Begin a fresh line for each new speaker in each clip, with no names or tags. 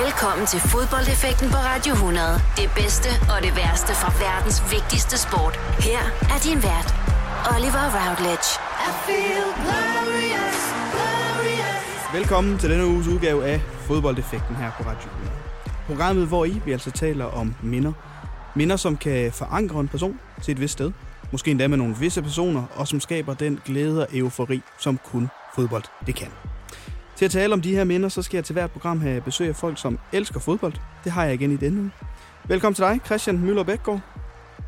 Velkommen til fodboldeffekten på Radio 100. Det bedste og det værste fra verdens vigtigste sport. Her er din vært, Oliver Routledge. I feel glorious,
glorious. Velkommen til denne uges udgave af fodboldeffekten her på Radio 100. Programmet, hvor I vi altså taler om minder. Minder, som kan forankre en person til et vist sted. Måske endda med nogle visse personer, og som skaber den glæde og eufori, som kun fodbold det kan. Til at tale om de her minder, så skal jeg til hvert program have besøg af folk, som elsker fodbold. Det har jeg igen i denne uge. Velkommen til dig, Christian Møller Bækgaard.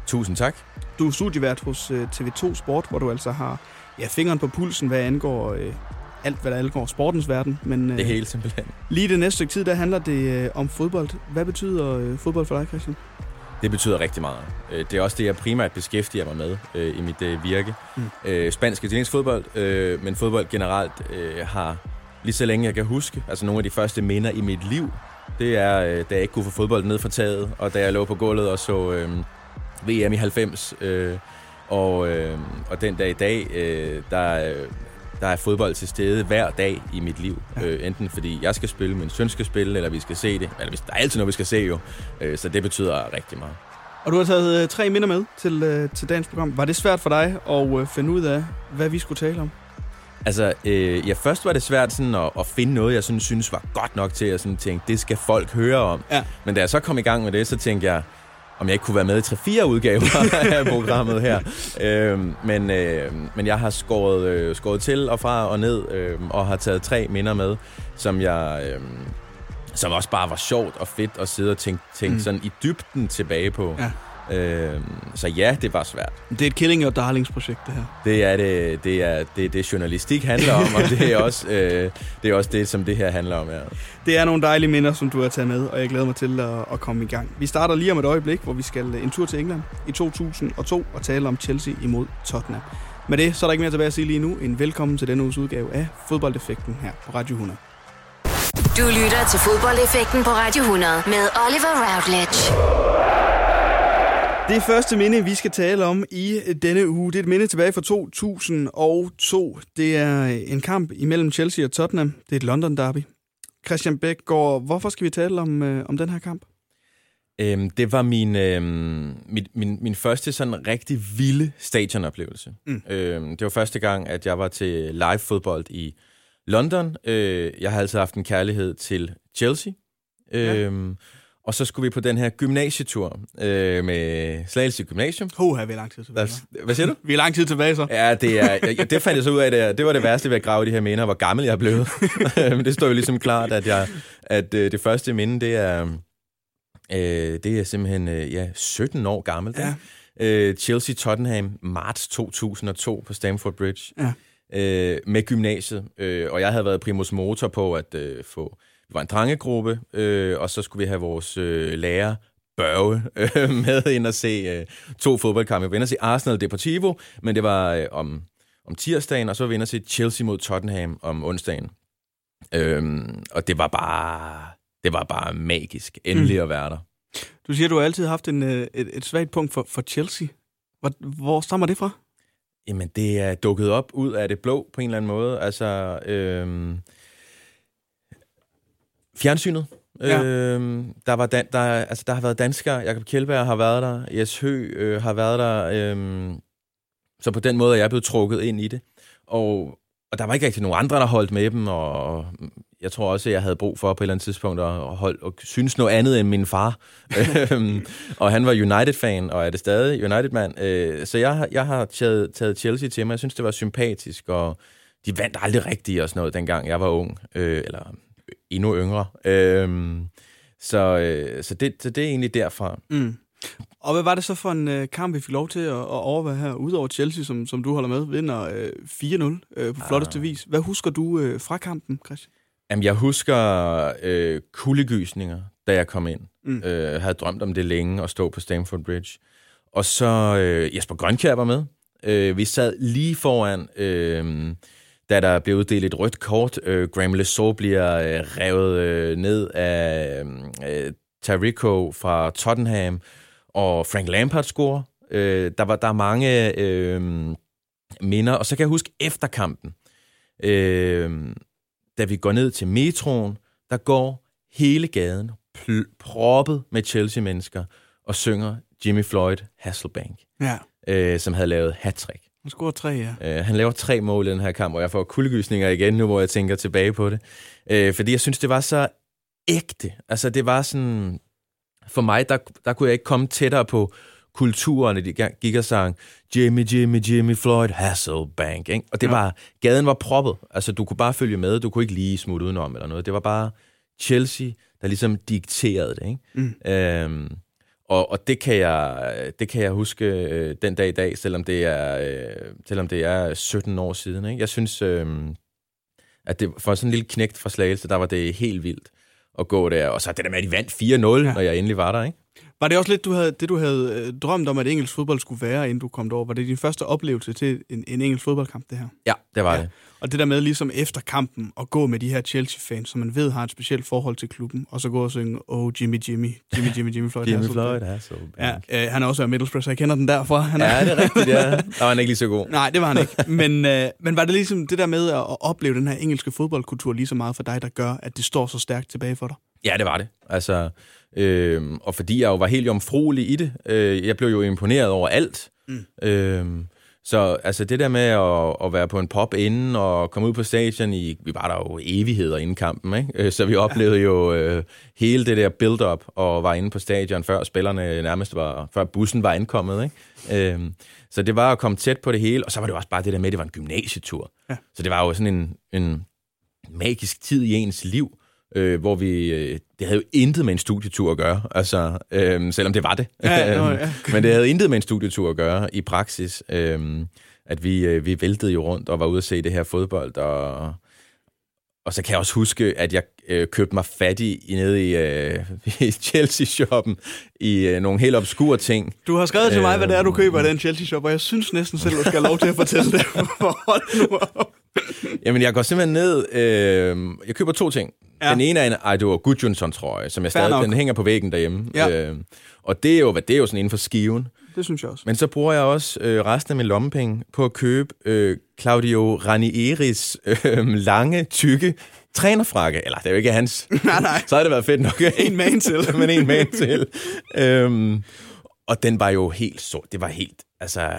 Tusind tak.
Du er studievært hos øh, TV2 Sport, hvor du altså har ja, fingeren på pulsen, hvad angår øh, alt, hvad der angår sportens verden.
Men, øh, det hele simpelthen.
Lige det næste stykke tid, der handler det øh, om fodbold. Hvad betyder øh, fodbold for dig, Christian?
Det betyder rigtig meget. Øh, det er også det, jeg primært beskæftiger mig med øh, i mit øh, virke. Mm. Øh, spansk italiensk fodbold, øh, men fodbold generelt øh, har lige så længe jeg kan huske. Altså nogle af de første minder i mit liv, det er, øh, da jeg ikke kunne få fodbold ned fra taget, og da jeg lå på gulvet og så øh, VM i 90. Øh, og, øh, og den dag i dag, øh, der, der er fodbold til stede hver dag i mit liv. Ja. Øh, enten fordi jeg skal spille, min søn skal spille, eller vi skal se det. Eller der er altid noget, vi skal se jo. Øh, så det betyder rigtig meget.
Og du har taget øh, tre minder med til, øh, til dagens program. Var det svært for dig at øh, finde ud af, hvad vi skulle tale om?
Altså, øh, ja, først var det svært sådan at, at finde noget, jeg sådan, synes var godt nok til at sådan tænke, det skal folk høre om. Ja. Men da jeg så kom i gang med det, så tænkte jeg, om jeg ikke kunne være med i 3-4 udgaver af programmet her. Øh, men, øh, men jeg har skåret, øh, skåret til og fra og ned, øh, og har taget tre minder med, som jeg... Øh, som også bare var sjovt og fedt at sidde og tænke, tænke mm. sådan i dybden tilbage på. Ja. Øh, så ja, det var svært.
Det er et Killing Your Darlings projekt, det her.
Det er det, det, er, det, det journalistik handler om, og det er, også, øh, det er også det, som det her handler om. Ja.
Det er nogle dejlige minder, som du har taget med, og jeg glæder mig til at, at komme i gang. Vi starter lige om et øjeblik, hvor vi skal en tur til England i 2002 og tale om Chelsea imod Tottenham. Med det, så er der ikke mere tilbage at sige lige nu. En velkommen til denne uges udgave af Fodboldeffekten her på Radio 100.
Du lytter til Fodboldeffekten på Radio 100 med Oliver Routledge.
Det første minde, vi skal tale om i denne uge, det er et minde tilbage fra 2002. Det er en kamp imellem Chelsea og Tottenham. Det er et London derby. Christian Bækgaard, hvorfor skal vi tale om, øh, om den her kamp?
Øhm, det var min, øhm, min, min, min første sådan rigtig vilde stadionoplevelse. Mm. Øhm, det var første gang, at jeg var til live fodbold i London. Øh, jeg har altid haft en kærlighed til Chelsea. Øhm, ja. Og så skulle vi på den her gymnasietur øh, med Slagelse Gymnasium.
Ho, vi er lang tid tilbage.
Hvad, hvad siger du?
Vi er lang tid tilbage så.
Ja, det, er, ja, det fandt jeg så ud af. Det, det var det værste ved at grave de her minder, hvor gammel jeg er blevet. Men det står jo ligesom klart, at, jeg, at øh, det første minde, det er, øh, det er simpelthen øh, ja, 17 år gammelt. Ja. Øh, Chelsea-Tottenham, marts 2002 på Stamford Bridge. Ja. Øh, med gymnasiet. Øh, og jeg havde været primus motor på at øh, få vi var en drengegruppe, øh, og så skulle vi have vores øh, lærer Børge øh, med ind og se øh, to fodboldkampe. Vi var inde og se Arsenal Deportivo, men det var øh, om, om tirsdagen, og så var vi inde og se Chelsea mod Tottenham om onsdagen. Øhm, og det var bare det var bare magisk endelig mm. at være der.
Du siger, du har altid haft en, øh, et, et svagt punkt for, for Chelsea. Hvor, hvor stammer det fra?
Jamen, det er dukket op ud af det blå på en eller anden måde. Altså, øhm, Fjernsynet. Ja. Øhm, der, var dan- der, altså, der har været danskere. Jakob Kjeldberg har været der. Jes Hø øh, har været der. Øhm, så på den måde er jeg blevet trukket ind i det. Og, og der var ikke rigtig nogen andre, der holdt med dem. Og jeg tror også, at jeg havde brug for på et eller andet tidspunkt at holde, og synes noget andet end min far. Øhm, og han var United-fan, og er det stadig United-mand. Øh, så jeg, jeg har taget, taget Chelsea til mig. Jeg synes, det var sympatisk, og de vandt aldrig rigtigt og sådan noget, dengang jeg var ung. Øh, eller endnu yngre. Øhm, så, øh, så, det, så det er egentlig derfra. Mm.
Og hvad var det så for en øh, kamp, vi fik lov til at, at overvære her, udover Chelsea, som, som du holder med, vinder øh, 4-0 øh, på ah. flotteste vis. Hvad husker du øh, fra kampen, Christian?
Jamen, jeg husker øh, kuldegysninger, da jeg kom ind. Mm. Øh, havde drømt om det længe, at stå på Stamford Bridge. Og så øh, Jesper Grønkjær var med. Øh, vi sad lige foran... Øh, da der bliver uddelt et rødt kort. Øh, Graham Lesau bliver øh, revet øh, ned af øh, Tarico fra Tottenham, og Frank Lampard scorer. Øh, der, var, der er mange øh, minder, og så kan jeg huske efter kampen, øh, da vi går ned til metroen, der går hele gaden proppet med Chelsea-mennesker og synger Jimmy Floyd Hasselbank,
Ja.
øh, som havde lavet hat-trick.
Han scorer tre, ja.
Øh, han laver tre mål i den her kamp, og jeg får kuldegysninger igen nu, hvor jeg tænker tilbage på det. Øh, fordi jeg synes, det var så ægte. Altså, det var sådan... For mig, der, der kunne jeg ikke komme tættere på kulturen, de gik og sang Jimmy, Jimmy, Jimmy Floyd, Hasselbank. Ikke? Og det
Ja.
var, gaden var proppet. Altså, du kunne bare følge med. Du kunne ikke lige smutte udenom eller noget. Det var bare Chelsea, der ligesom dikterede det. Ikke?
Mm.
Øhm, og, og det kan jeg det kan jeg huske øh, den dag i dag, selvom det er øh, selvom det er 17 år siden. Ikke? Jeg synes, øh, at det for sådan en lille knægt fra Slagelse, der var det helt vildt at gå der. Og så det der med, at de vandt 4-0, ja. når jeg endelig var der. Ikke?
Var det også lidt du havde, det, du havde øh, drømt om, at engelsk fodbold skulle være, inden du kom derover? Var det din første oplevelse til en, en engelsk fodboldkamp, det her?
Ja, det var
Ja.
det.
Og det der med ligesom efter kampen at gå med de her Chelsea-fans, som man ved har et specielt forhold til klubben, og så gå og synge, oh Jimmy, Jimmy, Jimmy, Jimmy, Jimmy Floyd.
Jimmy
Hasselbank."
Floyd, Hasselbank.
Ja, øh, han er også af Middlesbrough, så jeg kender den derfra. Han er,
Ja, det er rigtigt, ja. Der var han ikke lige så god.
Nej, det var han ikke. Men, øh, men var det ligesom det der med at, at opleve den her engelske fodboldkultur lige så meget for dig, der gør, at det står så stærkt tilbage for dig?
Ja, det var det. Altså, øh, og fordi jeg jo var helt jomfruelig i det, øh, jeg blev jo imponeret over alt. Mm. Øh, så altså det der med at, at være på en pop inden og komme ud på stadion i, vi var der jo evigheder inden kampen, ikke? Øh, så vi oplevede jo øh, hele det der build-up og var inde på stadion før spillerne nærmest var, før bussen var ankommet, ikke? Øh, så det var at komme tæt på det hele, og så var det også bare det der med, at det var en gymnasietur.
Ja.
Så det var jo sådan en, en magisk tid i ens liv, øh, hvor vi... Øh, det havde jo intet med en studietur at gøre, altså, øh, selvom det var det.
Ja, nå, ja.
Men det havde intet med en studietur at gøre i praksis. Øh, at vi, øh, vi væltede jo rundt og var ude at se det her fodbold, og, og så kan jeg også huske, at jeg øh, købte mig fattig i, nede i, øh, i Chelsea-shoppen i øh, nogle helt obskure ting.
Du har skrevet til mig, hvad det er, du
Øhm.
køber i den Chelsea-shop, og jeg synes næsten selv, du skal have lov til at fortælle det. Hold nu op.
Jamen, jeg går simpelthen ned... Øh, jeg køber to ting.
Ja.
Den ene er en Aido Gudjonsson-trøje, som jeg
Fair
stadig...
nok.
Den hænger på væggen derhjemme.
Ja.
Øh, og det er, jo, hvad- det er jo sådan inden for skiven.
Det synes jeg også.
Men så bruger jeg også øh, resten af min lommepenge på at købe øh, Claudio Ranieris øh, lange, tykke trænerfrakke. Eller det er jo ikke hans.
Nej, nej.
Så havde det været fedt nok.
En man til.
Men en man til. øhm, og den var jo helt sort. Det var helt... Altså,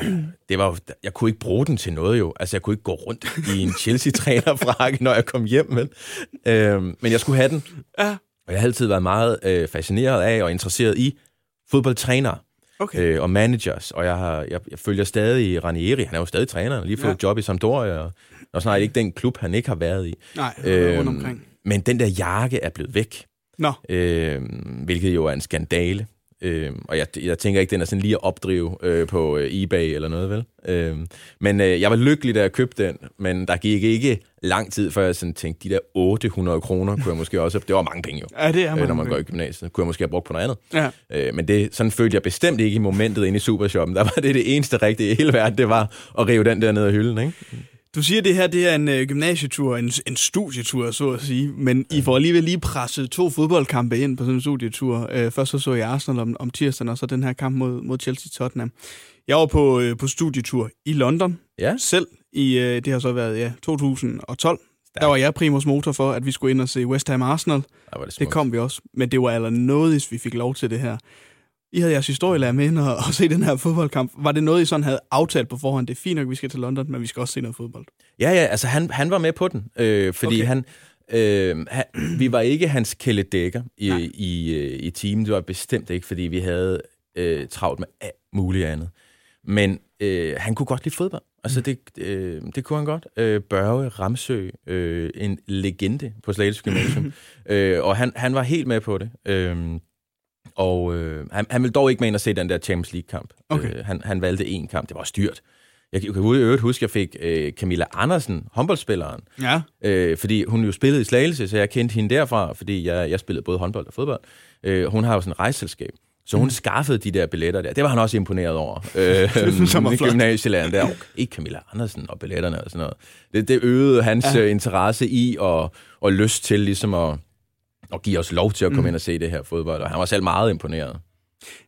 det var jo, jeg kunne ikke bruge den til noget jo. Altså, jeg kunne ikke gå rundt i en Chelsea-trænerfrakke, når jeg kom hjem. Men, øhm, men jeg skulle have den.
Ja,
Og jeg har altid været meget øh, fascineret af og interesseret i fodboldtrænere
okay.
øh, og managers, og jeg, har, jeg, jeg følger stadig Ranieri, han er jo stadig træner, lige fået
Ja.
job i Sampdoria, og, og snart ikke den klub, han ikke har været i.
Nej,
Øhm,
rundt omkring.
Men den der jakke er blevet væk,
Nå,
øh, hvilket jo er en skandale. Øh, og jeg, jeg tænker ikke, den er sådan lige at opdrive øh, på øh, eBay eller noget, vel? Øh, men øh, jeg var lykkelig, da jeg købte den, men der gik ikke lang tid, før jeg sådan tænkte, de der 800 kroner kunne jeg måske også... Det var mange penge jo,
ja, det er
øh, når man
mange
går i gymnasiet. Kunne jeg måske have brugt på noget andet.
Ja.
Øh, men det, sådan følte jeg bestemt ikke i momentet inde i Supershoppen. Der var det det eneste rigtige i hele verden, det var at rive den der ned af hylden, ikke?
Du siger, at det her det er en øh, gymnasietur, en, en studietur, så at sige. Men I får alligevel lige presset to fodboldkampe ind på sådan en studietur. Øh, først så så jeg Arsenal om, om tirsdagen, og så den her kamp mod, mod Chelsea-Tottenham. Jeg var på, øh, på studietur i London
Ja.
selv. I, øh, det har så været ja, 2012. Der var jeg primus motor for, at vi skulle ind og se West Ham Arsenal.
Det,
Det kom vi også. Men det var aller noget, hvis vi fik lov til det her. I havde jeres historielærer med ind og, og se den her fodboldkamp. Var det noget, I sådan havde aftalt på forhånd? Det er fint nok, vi skal til London, men vi skal også se noget fodbold.
Ja, ja, altså han, han var med på den, øh, fordi
Okay.
han, øh, han... Vi var ikke hans kælde dækker i,
Nej.
i, øh, i teamet. Det var bestemt ikke, fordi vi havde øh, travlt med alt muligt andet. Men øh, han kunne godt lide fodbold. Altså, det, øh, det kunne han godt. Øh, Børge Ramsø, øh, en legende på Slagelse Gymnasium. øh, og han, han var helt med på det. Øh, og øh, han, han ville dog ikke med ind og se den der Champions League-kamp.
Okay.
Øh, han, han valgte en kamp. Det var styrt. Jeg kan i øvrigt huske, at jeg fik øh, Camilla Andersen, håndboldspilleren,
Ja.
øh, fordi hun jo spillede i Slagelse, så jeg kendte hende derfra, fordi jeg, jeg spillede både håndbold og fodbold. Øh, hun har jo sådan et rejseselskab. Så hun mm. skaffede de der billetter der. Det var han også imponeret over. Øh,
flot.
Gymnasielæren der. Okay, ikke Camilla Andersen og billetterne og sådan noget. Det, det øgede hans
Ja.
ja. interesse i og, og lyst til ligesom at, at give os lov til at komme
Mm.
ind og se det her fodbold. Og han var selv meget imponeret.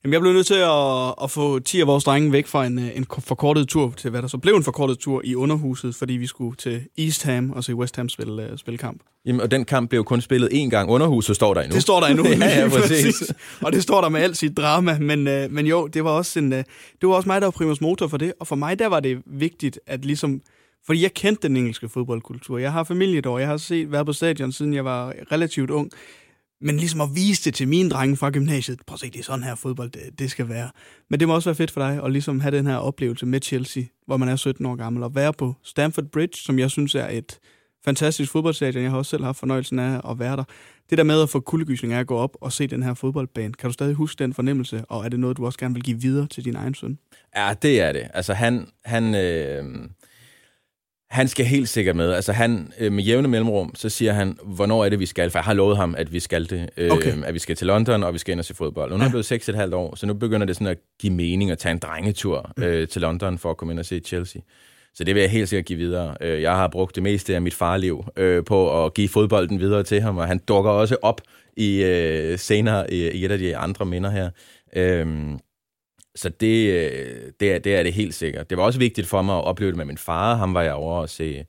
Jamen, jeg blev nødt til at, at få 10 af vores drenge væk fra en, en forkortet tur til, hvad der så blev en forkortet tur i underhuset, fordi vi skulle til East Ham og se West Ham spille, uh, spille kamp.
Jamen, og den kamp blev kun spillet én gang. Underhuset står der endnu.
Det står der endnu.
ja, ja, præcis.
og det står der med alt sit drama, men, uh, men jo, det var, også en, uh, det var også mig, der var primus motor for det, og for mig der var det vigtigt, at ligesom fordi jeg kendte den engelske fodboldkultur. Jeg har familie derovre. Jeg har set, været på stadion, siden jeg var relativt ung. Men ligesom at vise det til mine drenge fra gymnasiet, prøv at se, det er sådan her fodbold, det, det skal være. Men det må også være fedt for dig at ligesom have den her oplevelse med Chelsea, hvor man er 17 år gammel, og være på Stamford Bridge, som jeg synes er et fantastisk fodboldstadion. Jeg har også selv haft fornøjelsen af at være der. Det der med at få kuldegysning af at gå op og se den her fodboldbane, kan du stadig huske den fornemmelse, og er det noget, du også gerne vil give videre til din egen søn?
Ja, det er det. Altså han, han, øh, han skal helt sikkert med. Altså han, øh, med jævne mellemrum, så siger han, hvornår er det, vi skal? For jeg har lovet ham, at vi skal det. Øh, okay. At vi skal til London, og vi skal ind og se fodbold. Og nu er han blevet 6,5 år, så nu begynder det sådan at give mening at tage en drengetur mm. øh, til London for at komme ind og se Chelsea. Så det vil jeg helt sikkert give videre. Jeg har brugt det meste af mit farliv øh, på at give fodbolden videre til ham, og han dukker også op i øh, senere i, i et af de andre minder her. Øh, så det, øh, det, er, det er det helt sikkert. Det var også vigtigt for mig at opleve det med min far. Ham var jeg over at se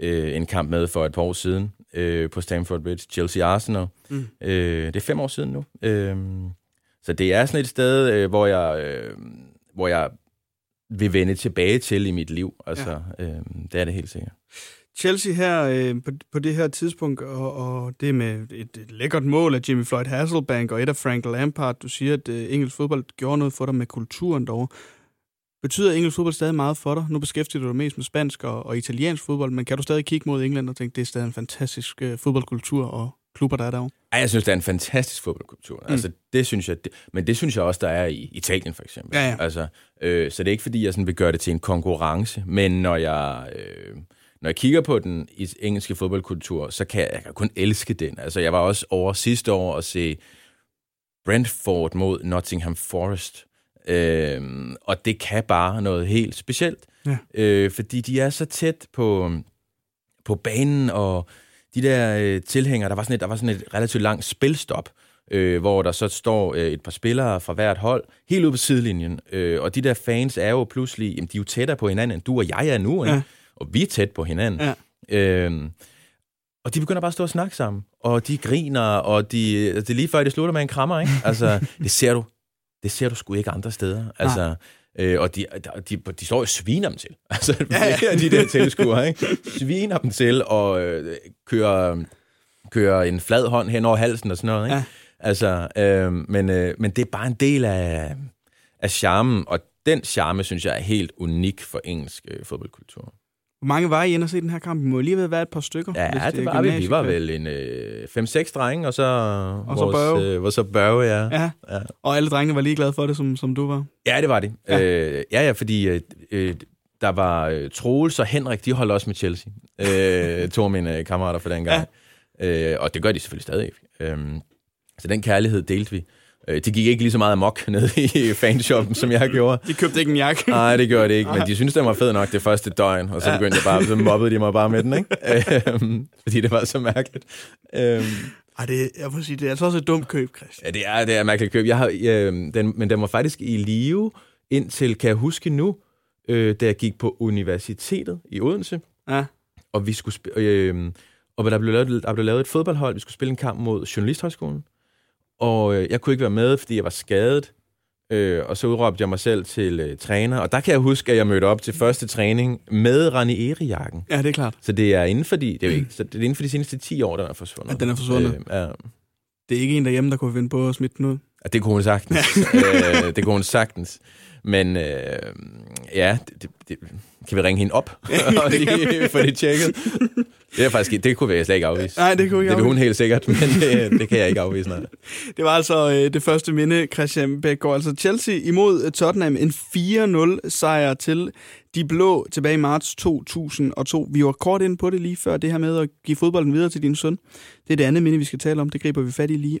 øh, en kamp med for et par år siden øh, på Stamford Bridge, Chelsea-Arsenal. Mm. Øh, det er fem år siden nu. Øh, så det er sådan et sted, øh, hvor jeg... Øh, hvor jeg vil vende tilbage til i mit liv. Altså, ja. øh, det er det helt sikkert.
Chelsea her øh, på, på det her tidspunkt, og, og det med et, et lækkert mål af Jimmy Floyd Hasselbank og et af Frank Lampard. Du siger, at øh, engelsk fodbold gjorde noget for dig med kulturen dog. Betyder engelsk fodbold stadig meget for dig? Nu beskæftiger du dig mest med spansk og, og italiensk fodbold, men kan du stadig kigge mod England og tænke, det er stadig en fantastisk øh, fodboldkultur og klubber, der er derovre?
Ja, jeg synes, det er en fantastisk fodboldkultur. Mm. Altså, det synes jeg, det, men det synes jeg også, der er i Italien, for eksempel.
Ja, ja.
Altså, øh, så det er ikke, fordi jeg sådan vil gøre det til en konkurrence, men når jeg... Øh, når jeg kigger på den engelske fodboldkultur, så kan jeg, jeg kan kun elske den. Altså, jeg var også over sidste år at se Brentford mod Nottingham Forest. Øhm, og det kan bare noget helt specielt. Ja. Øh, fordi de er så tæt på, på banen, og de der øh, tilhængere, der var, sådan et, der var sådan et relativt langt spilstop, øh, hvor der så står øh, et par spillere fra hvert hold, helt ude på sidelinjen. Øh, og de der fans er jo pludselig, jamen, de er jo tættere på hinanden, end du og jeg er nu. Ikke? Ja og vi er tæt på hinanden. Ja. Øhm, og de begynder bare at stå og snakke sammen, og de griner, og de, altså, det er lige før, det slutter med en krammer, ikke? Altså, det ser du, det ser du sgu ikke andre steder. Altså, øh, og de, de, de står og sviner dem til. Altså, ja, ja. de der tilskuere, ikke? Sviner dem til og øh, kører, kører en flad hånd hen over halsen og sådan noget, ikke? Ja. Altså, øh, men, øh, men det er bare en del af, af charmen, og den charme, synes jeg, er helt unik for engelsk øh, fodboldkultur.
Hvor mange var I inde og se den her kamp? Vi må lige være et par stykker.
Ja, det, det var vi. Vi var vel en 5-6 øh, drenge, og så, og så vores, øh, så Børge, ja.
ja. ja. Og alle drengene var lige glade for det, som, som du var?
Ja, det var de. Ja, øh, ja, ja fordi øh, øh, der var øh, Troels og Henrik, de holdt også med Chelsea. Øh, to af mine øh, kammerater for den gang. Ja. Øh, og det gør de selvfølgelig stadig. Øh, så den kærlighed delte vi. Øh, de gik ikke lige så meget amok ned i fanshoppen, som jeg gjorde.
De købte ikke en jakke.
Nej, det gjorde det ikke, men de synes den var fed nok det første døgn, og så begyndte jeg bare, så mobbede de mig bare med den, ikke? Øhm, fordi det var så mærkeligt. Øhm,
ej, det, jeg må sige, det er altså også et dumt køb, Christian.
Ja, det er, det er et mærkeligt køb. Jeg har, øh, den, men den var faktisk i live indtil, kan jeg huske nu, øh, da jeg gik på universitetet i Odense. Ja. Og vi skulle øh, og der blev, lavet, der blev lavet et fodboldhold. Vi skulle spille en kamp mod Journalisthøjskolen. Og øh, jeg kunne ikke være med, fordi jeg var skadet. Øh, og så udråbte jeg mig selv til øh, træner. Og der kan jeg huske, at jeg mødte op til første træning med Rani Eri-jakken.
Ja, det er klart.
Så det er inden for de, det er, ikke, så det er inden for de seneste 10 år, den er forsvundet.
At den er forsvundet? Øh, ja. Det er ikke en derhjemme, der kunne finde på at smitte den ud?
Ja, det kunne hun sagtens. øh, det kunne hun sagtens. Men øh, ja, det, det, kan vi ringe hende op og lige få det tjekket? Det er faktisk det kunne jeg slet ikke afvise.
Nej, det kunne jeg
Det vil hun helt sikkert, men det, det kan jeg ikke afvise. Nej.
Det var altså øh, det første minde, Christian går Altså Chelsea imod Tottenham, en 4-0 sejr til de blå tilbage i marts 2002. Vi var kort ind på det lige før, det her med at give fodbolden videre til din søn. Det er det andet minde, vi skal tale om. Det griber vi fat i lige.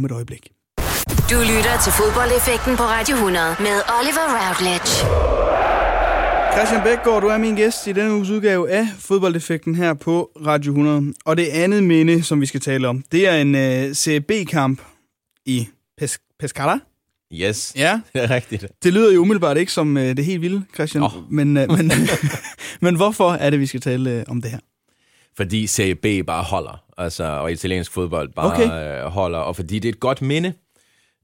Om et øjeblik.
Du lytter til fodboldeffekten på Radio 100 med Oliver Routledge.
Christian Bækgaard, du er min gæst i denne uges udgave af Fodboldeffekten her på Radio 100. Og det andet minde, som vi skal tale om, det er en uh, CB-kamp i Pes- Pescara.
Yes,
Ja,
det er rigtigt.
det lyder jo umiddelbart ikke som uh, det helt vilde, Christian.
Åh.
Men, uh, men, men hvorfor er det, vi skal tale uh, om det her?
Fordi Serie B bare holder, altså, og italiensk fodbold bare
Okay.
øh, holder, og fordi det er et godt minde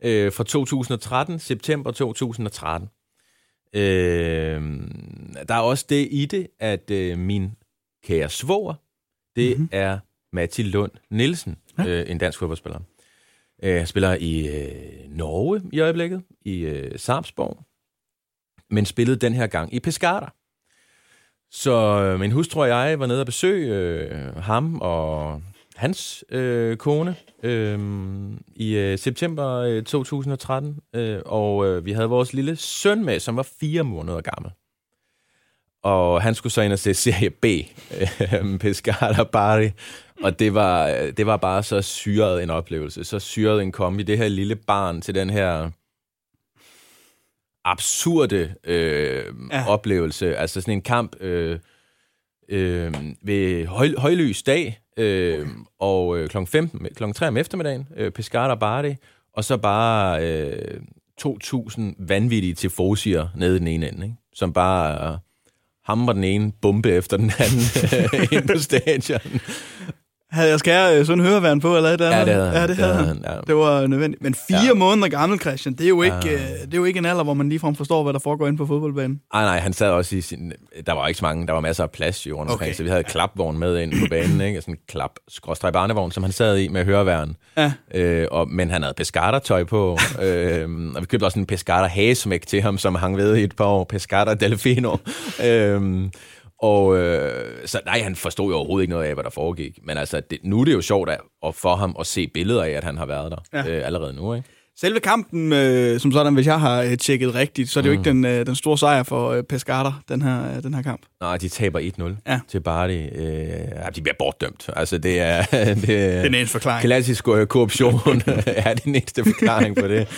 øh, fra 2013, september 2013. Øh, der er også det i det, at øh, min kære svoger, det
Mhm.
mm-hmm. er Matti Lund Nielsen, ja. øh, en dansk fodboldspiller. Øh, han spiller i øh, Norge i øjeblikket, i øh, Sarpsborg, men spillede den her gang i Pescara. Så øh, min hustru og jeg var nede og besøge øh, ham og hans øh, kone øh, i øh, september øh, 2013, øh, og øh, vi havde vores lille søn med, som var fire måneder gammel. Og han skulle så ind og se Serie B, øh, Pescara Bari, og det var, øh, det var bare så syret en oplevelse, så syret en kombi. Det her lille barn til den her absurde øh,
Ja.
oplevelse. Altså sådan en kamp øh, øh, ved høj, højlys dag, øh, og øh, kl. 15, kl. 3 om eftermiddagen, øh, Pescara Bari, og så bare øh, 2.000 vanvittige tifosier nede i den ene ende, ikke? som bare øh, hamrer den ene bombe efter den anden øh, ind på stadion.
Havde jeg skære øh, sådan høreværn på, eller et eller
Ja,
andet?
det havde han.
Ja, det, havde han.
ja.
Det var nødvendigt. Men fire ja.
Ja.
måneder gammel, Christian, det er, jo ikke,
Ja.
øh, det er jo ikke en alder, hvor man ligefrem forstår, hvad der foregår inde på fodboldbanen.
Ej, nej, han sad også i sin... Der var ikke så mange, der var masser af plads jo rundt omkring,
Okay.
så vi havde klapvogn med ind på banen, ikke? Sådan en klap skråstreg barnevogn, som han sad i med høreværn.
Ja.
Øh, og, men han havde pescata-tøj på, øh, og vi købte også en pescata hagesmæk til ham, som hang ved i et par år, pescata delfino. øh, og øh, så nej, han forstod jo overhovedet ikke noget af, hvad der foregik. Men altså, det, nu er det jo sjovt at, at for ham at se billeder af, at han har været der
Ja.
øh, allerede nu, ikke?
Selve kampen, øh, som sådan, hvis jeg har øh, tjekket rigtigt, så er det jo ikke den, øh, den store sejr for øh, Pescara, den her, øh, den her kamp.
Nej, de taber 1-0
Ja.
ja. til Bardi. Øh, ja, de bliver bortdømt. Altså, det er... det, er
Den eneste forklaring.
Klassisk øh, korruption er den eneste forklaring på det.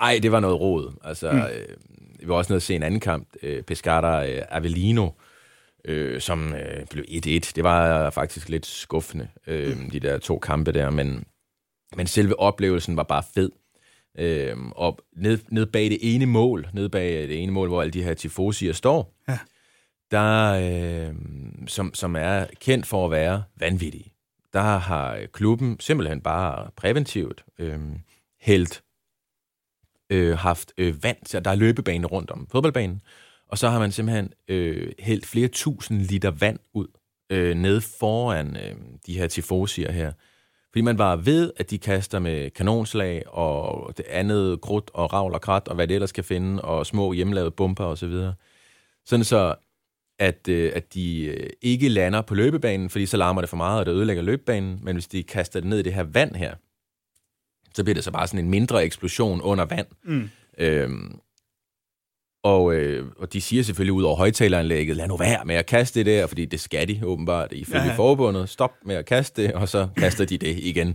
Ej, det var noget råd. Altså, mm. øh, vi var også nede og se en anden kamp. Øh, Pescara øh, Avellino, øh, som øh, blev 1-1. Det var faktisk lidt skuffende, øh, de der to kampe der. Men, men selve oplevelsen var bare fed. Øh, og ned, ned bag det ene mål, ned bag det ene mål, hvor alle de her tifosier står,
Ja.
der, øh, som, som er kendt for at være vanvittige, der har klubben simpelthen bare præventivt øh, hældt, øh, haft øh, vand, så der er løbebane rundt om fodboldbanen, og så har man simpelthen øh, hældt flere tusind liter vand ud øh, ned foran øh, de her tifosier her. Fordi man var ved, at de kaster med kanonslag og det andet krudt og ravl og krat og hvad det ellers kan finde, og små hjemmelavede bomber osv. Så Sådan så, at, øh, at de øh, ikke lander på løbebanen, fordi så larmer det for meget, og det ødelægger løbebanen. Men hvis de kaster det ned i det her vand her, så bliver det så bare sådan en mindre eksplosion under vand.
Mm.
Øhm, og, øh, og de siger selvfølgelig ud over højtaleranlægget, lad nu være med at kaste det der, fordi det skal de åbenbart ifølge
Ja,
forbundet. Stop med at kaste det, og så kaster de det igen.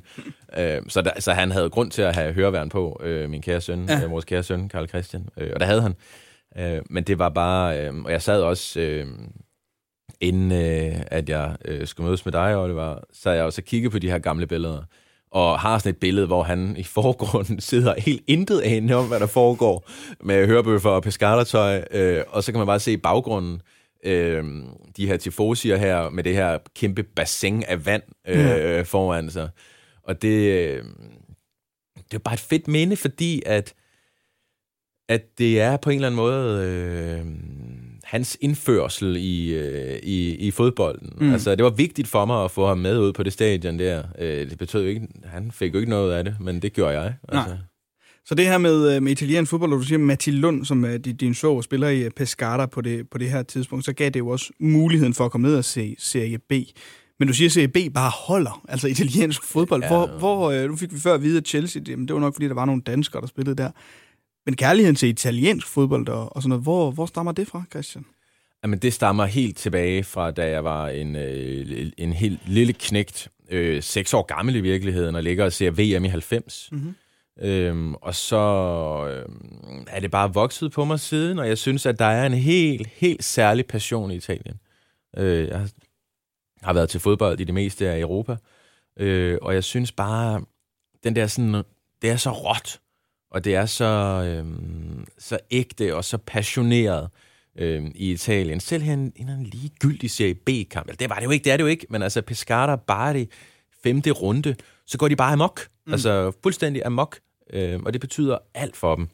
øh, så, der, så han havde grund til at have høreværn på, øh, min kære søn,
Ja.
øh, vores kære søn, Karl Christian. Øh, og der havde han. Øh, men det var bare, øh, og jeg sad også, øh, inden øh, at jeg øh, skulle mødes med dig, Oliver, så jeg også kigget på de her gamle billeder, og har sådan et billede, hvor han i forgrunden sidder helt intet af om, hvad der foregår, med hørebøffer og pescardertøj, øh, og så kan man bare se i baggrunden, øh, de her tifosier her, med det her kæmpe bassin af vand øh, ja. foran sig. Og det, øh, det er bare et fedt minde, fordi at, at det er på en eller anden måde øh, hans indførsel i, øh, i, i fodbolden. Mm. Altså, det var vigtigt for mig at få ham med ud på det stadion der. Øh, det betød jo ikke, han fik jo ikke noget af det, men det gjorde jeg. Altså.
Nej. Så det her med, øh, med italiensk fodbold, og du siger Matti Lund, som er din så spiller i Pescara på det, på det her tidspunkt, så gav det jo også muligheden for at komme ned og se Serie B. Men du siger, at Serie B bare holder, altså italiensk fodbold. Ja. Hvor, hvor, nu fik vi før at vide, at Chelsea, jamen, det var nok, fordi der var nogle danskere, der spillede der. Men kærligheden til italiensk fodbold og, og sådan noget, hvor, hvor stammer det fra, Christian?
Jamen, det stammer helt tilbage fra, da jeg var en, øh, en helt lille knægt, øh, seks år gammel i virkeligheden, og ligger og ser VM i 90. Mm-hmm. Øhm, og så øhm, er det bare vokset på mig siden, og jeg synes, at der er en helt, helt særlig passion i Italien. Øh, jeg har været til fodbold i det meste af Europa, øh, og jeg synes bare, den der sådan, det er så råt, og det er så, øhm, så ægte og så passioneret øhm, i Italien. Selv her en, en ligegyldig Serie B-kamp, det var det jo ikke, det er det jo ikke, men altså Pescara Bari, femte runde, så går de bare amok. Mm. Altså fuldstændig amok øh, og det betyder alt for dem.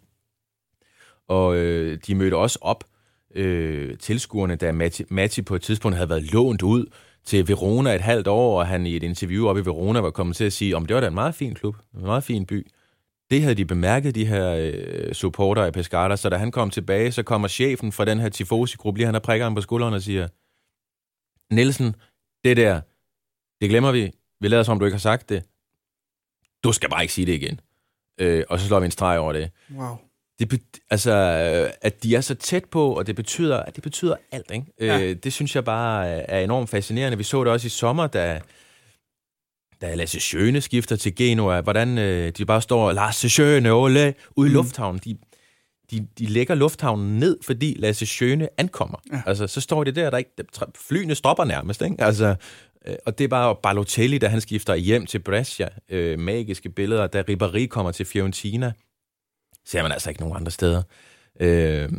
Og øh, de mødte også op, øh, tilskuerne, da Matti, Matti på et tidspunkt havde været lånt ud til Verona et halvt år, og han i et interview op i Verona var kommet til at sige, om det var da en meget fin klub, en meget fin by. Det havde de bemærket, de her øh, supporter af Pescara, så da han kom tilbage, så kommer chefen fra den her Tifosi-gruppe, lige han har prikker ham på skulderen og siger, Nielsen, det der, det glemmer vi. Vi lader som om, du ikke har sagt det. Du skal bare ikke sige det igen øh, og så slår vi en streg over det.
Wow.
Det, altså, at de er så tæt på, og det betyder, at det betyder alt, ikke? Ja. Øh, det synes jeg bare er enormt fascinerende. Vi så det også i sommer, da, da Lasse Schøne skifter til Genoa, hvordan øh, de bare står, Lasse Schøne, ole, ude i mm. lufthavnen. De, de, de lægger lufthavnen ned, fordi Lasse Schøne ankommer. Ja. Altså, så står det der, der ikke, flyene stopper nærmest, ikke? Altså, Øh, og det er bare Balotelli, da han skifter hjem til Brescia. Øh, magiske billeder. Da Ribéry kommer til Fiorentina, ser man altså ikke nogen andre steder. Øh,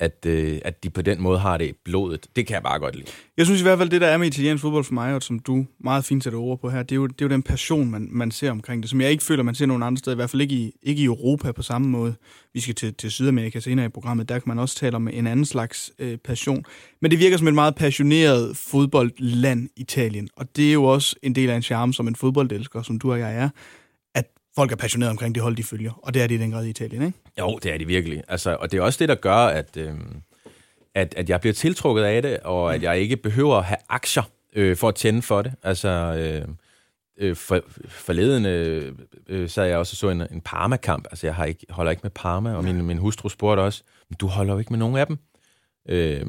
at, øh, at de på den måde har det i blodet. Det kan jeg bare godt lide.
Jeg synes i hvert fald, det der er med italiensk fodbold for mig, og som du meget fint sætter ord på her, det er jo, det er jo den passion, man, man ser omkring det, som jeg ikke føler, man ser nogen andre steder, i hvert fald ikke i, ikke i Europa på samme måde. Vi skal til, til Sydamerika senere i programmet, der kan man også tale om en anden slags øh, passion. Men det virker som et meget passioneret fodboldland, Italien, og det er jo også en del af en charme som en fodboldelsker, som du og jeg er, folk er passionerede omkring det hold, de følger. Og det er det i den grad i Italien, ikke?
Jo, det er det virkelig. Altså, og det er også det, der gør, at, øh, at, at jeg bliver tiltrukket af det, og at jeg ikke behøver at have aktier øh, for at tænde for det. Altså, øh, øh, for, forleden øh, øh, sad jeg også og så en, en Parma-kamp. Altså, jeg har ikke, holder ikke med Parma, og min, min hustru spurgte også, men du holder jo ikke med nogen af dem. Øh,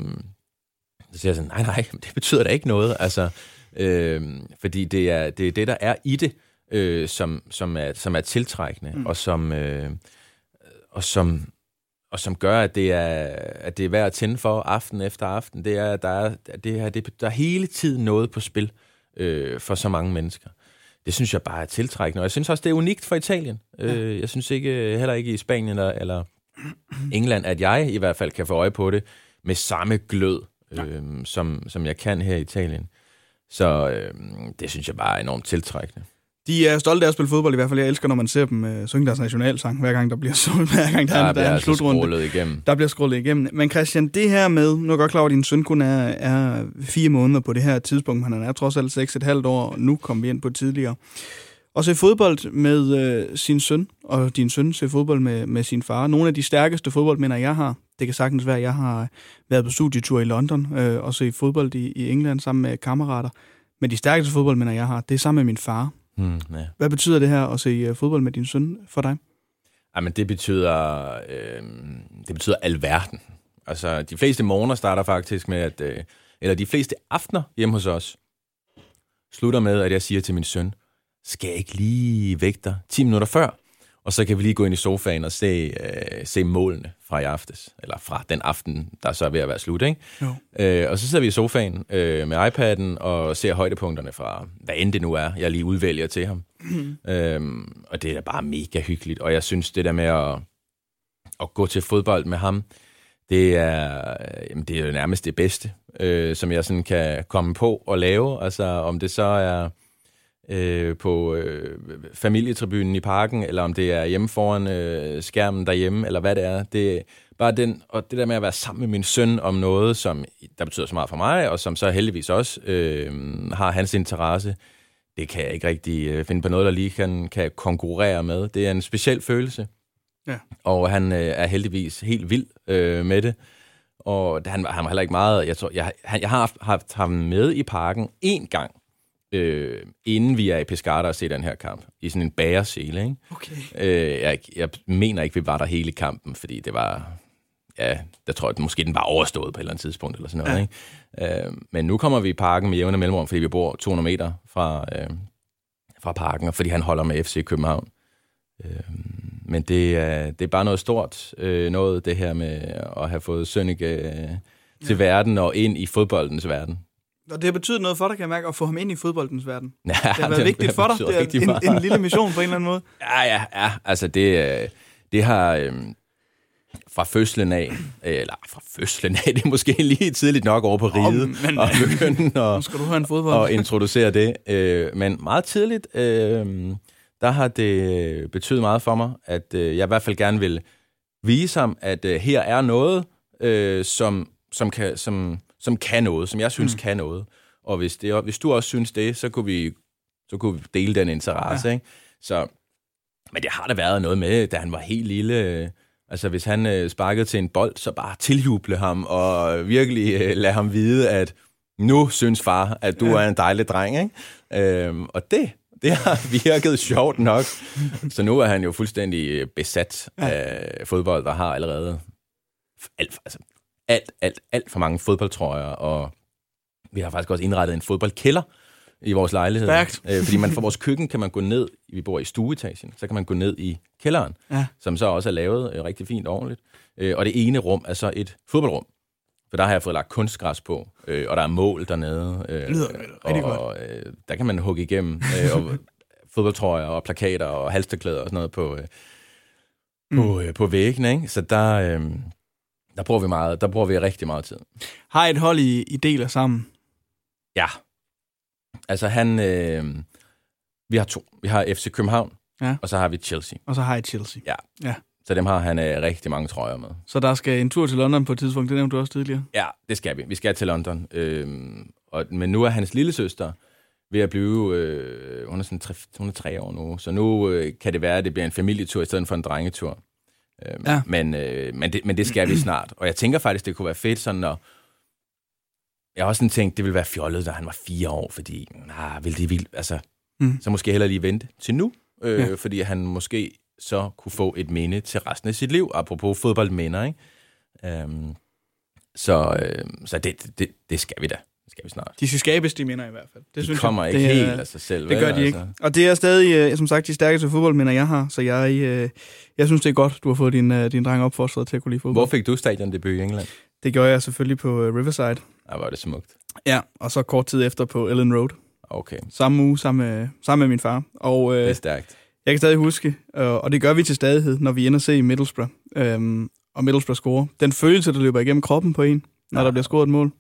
så siger jeg sådan, nej, nej, det betyder da ikke noget. Altså, øh, fordi det er, det er det, der er i det øh, som, som, er, som er tiltrækkende, mm. og som... Øh, og som og som gør, at det er, at det er værd at tænde for aften efter aften. Det er, der er, det er, det, der er hele tiden noget på spil øh, for så mange mennesker. Det synes jeg bare er tiltrækkende, og jeg synes også, det er unikt for Italien. Ja. Øh, jeg synes ikke, heller ikke i Spanien eller, eller England, at jeg i hvert fald kan få øje på det med samme glød, øh, som, som jeg kan her i Italien. Så øh, det synes jeg bare er enormt tiltrækkende.
De er stolte af at spille fodbold i hvert fald. Jeg elsker, når man ser dem uh, synge deres nationalsang, hver gang der bliver så, hver gang der, der,
der er
en slutrunde.
igennem.
Der bliver scrollet igennem. Men Christian, det her med, nu er jeg godt klar over, at din søn kun er, er fire måneder på det her tidspunkt, han er trods alt seks et halvt år, og nu kom vi ind på tidligere. Og se fodbold med øh, sin søn, og din søn se fodbold med, med sin far. Nogle af de stærkeste fodboldminder, jeg har, det kan sagtens være, at jeg har været på studietur i London øh, og se fodbold i, i England sammen med kammerater. Men de stærkeste fodboldminder, jeg har, det er sammen med min far. Mm, ja. Hvad betyder det her at se øh, fodbold med din søn for dig?
Jamen, det betyder, øh, det betyder alverden. Altså, de fleste morgener starter faktisk med, at, øh, eller de fleste aftener hjemme hos os, slutter med, at jeg siger til min søn, skal jeg ikke lige vække dig 10 minutter før? Og så kan vi lige gå ind i sofaen og se, øh, se målene fra i aftes, eller fra den aften, der så er ved at være slut. Ikke?
Jo.
Øh, og så sidder vi i sofaen øh, med iPad'en og ser højdepunkterne fra, hvad end det nu er, jeg lige udvælger til ham.
Mm.
Øhm, og det er bare mega hyggeligt. Og jeg synes, det der med at, at gå til fodbold med ham, det er, jamen, det er jo nærmest det bedste, øh, som jeg sådan kan komme på og lave. Altså om det så er øh, på øh, familietribunen i parken, eller om det er hjemme foran øh, skærmen derhjemme, eller hvad det er. Det er bare den, og det der med at være sammen med min søn om noget, som der betyder så meget for mig, og som så heldigvis også øh, har hans interesse, det kan jeg ikke rigtig øh, finde på noget, der lige kan, kan konkurrere med. Det er en speciel følelse.
Ja.
Og han øh, er heldigvis helt vild øh, med det. Og han, han var heller ikke meget... Jeg, tror, jeg, han, jeg har haft, haft ham med i parken én gang, øh, inden vi er i Pescara og ser den her kamp, i sådan en bagersele. Ikke?
Okay.
Øh, jeg, jeg mener ikke, vi var der hele kampen, fordi det var... Ja, der tror jeg, at måske den var overstået på et eller andet tidspunkt, eller sådan noget. Ja. Ikke? Øh, men nu kommer vi i parken med jævne mellemrum, fordi vi bor 200 meter fra, øh, fra parken, og fordi han holder med FC København. Øh, men det er, det er bare noget stort, øh, noget det her med at have fået Sønneke øh, til ja. verden og ind i fodboldens verden.
Og det har betydet noget for dig, kan jeg mærke, at få ham ind i fodboldens verden.
Ja,
det har været det, vigtigt for dig. Det er en, en lille mission på en eller anden måde.
Ja, ja, ja. Altså det, øh, det har øh, fra fødslen af, eller fra fødslen af, det er måske lige tidligt nok over på riget,
oh, men,
og begynde
nu skal du have en fodbold.
og introducere det. Øh, men meget tidligt, øh, der har det betydet meget for mig, at øh, jeg i hvert fald gerne vil vise ham, at øh, her er noget, øh, som, som, kan, som, som kan noget, som jeg synes mm. kan noget. Og hvis, det, hvis du også synes det, så kunne vi, så kunne vi dele den interesse. Ja. Ikke? Så, men det har da været noget med, da han var helt lille. Altså hvis han øh, sparkede til en bold, så bare tiljuble ham og virkelig øh, lade ham vide, at nu synes far, at du ja. er en dejlig dreng. Ikke? Øhm, og det, det har virket sjovt nok. Så nu er han jo fuldstændig besat ja. af fodbold, og har allerede alt, altså, alt, alt, alt for mange fodboldtrøjer, og vi har faktisk også indrettet en fodboldkælder i vores lejlighed.
Stærkt.
Øh, fordi man fra vores køkken kan man gå ned, vi bor i stueetagen, så kan man gå ned i kælderen,
ja.
som så også er lavet øh, rigtig fint og ordentligt. Øh, og det ene rum er så et fodboldrum. For der har jeg fået lagt kunstgræs på, øh, og der er mål dernede. Øh,
det lyder rigtig
og,
godt.
Øh, der kan man hugge igennem øh, og fodboldtrøjer og plakater og halsterklæder og sådan noget på, øh, mm. på, øh, på væggene. Ikke? Så der, øh, der bruger vi meget, der bruger vi rigtig meget tid.
Har et hold, I, I deler sammen?
Ja. Altså han... Øh, vi har to. Vi har FC København,
ja.
og så har vi Chelsea.
Og så har I Chelsea.
Ja.
ja.
Så dem har han øh, rigtig mange trøjer med.
Så der skal en tur til London på et tidspunkt, det nævnte du også tidligere?
Ja, det skal vi. Vi skal til London. Øhm, og, men nu er hans lille søster ved at blive... Øh, hun, er sådan tre, hun er tre år nu, så nu øh, kan det være, at det bliver en familietur i stedet for en drengetur. Øhm,
ja.
men, øh, men, det, men det skal vi snart. Og jeg tænker faktisk, det kunne være fedt sådan at... Jeg har også sådan tænkt, det ville være fjollet, da han var fire år, fordi... Ah, vil det vildt, altså... Mm. Så måske heller lige vente til nu, øh, ja. fordi han måske så kunne få et minde til resten af sit liv, apropos fodboldminder, ikke? Um, så øh, så det, det, det skal vi da. Skal vi snart.
De skal skabes, de minder i hvert fald. Det
de
synes
kommer
jeg.
ikke
det,
helt af sig selv.
Det gør de
altså.
ikke. Og det er stadig, som sagt, de stærkeste fodboldminder, jeg har. Så jeg, øh, jeg synes, det er godt, du har fået din, øh, din dreng opfostret til at kunne lide fodbold.
Hvor fik du stadion debut i England?
Det gjorde jeg selvfølgelig på Riverside.
Ja, var det smukt.
Ja, og så kort tid efter på Ellen Road.
Okay.
Samme uge, sammen med, sammen med min far. Og, øh,
det er stærkt.
Jeg kan stadig huske, og det gør vi til stadighed, når vi ender se i Middlesbrough, øhm, og Middlesbrough scorer. Den følelse, der løber igennem kroppen på en, når ja. der bliver scoret et mål.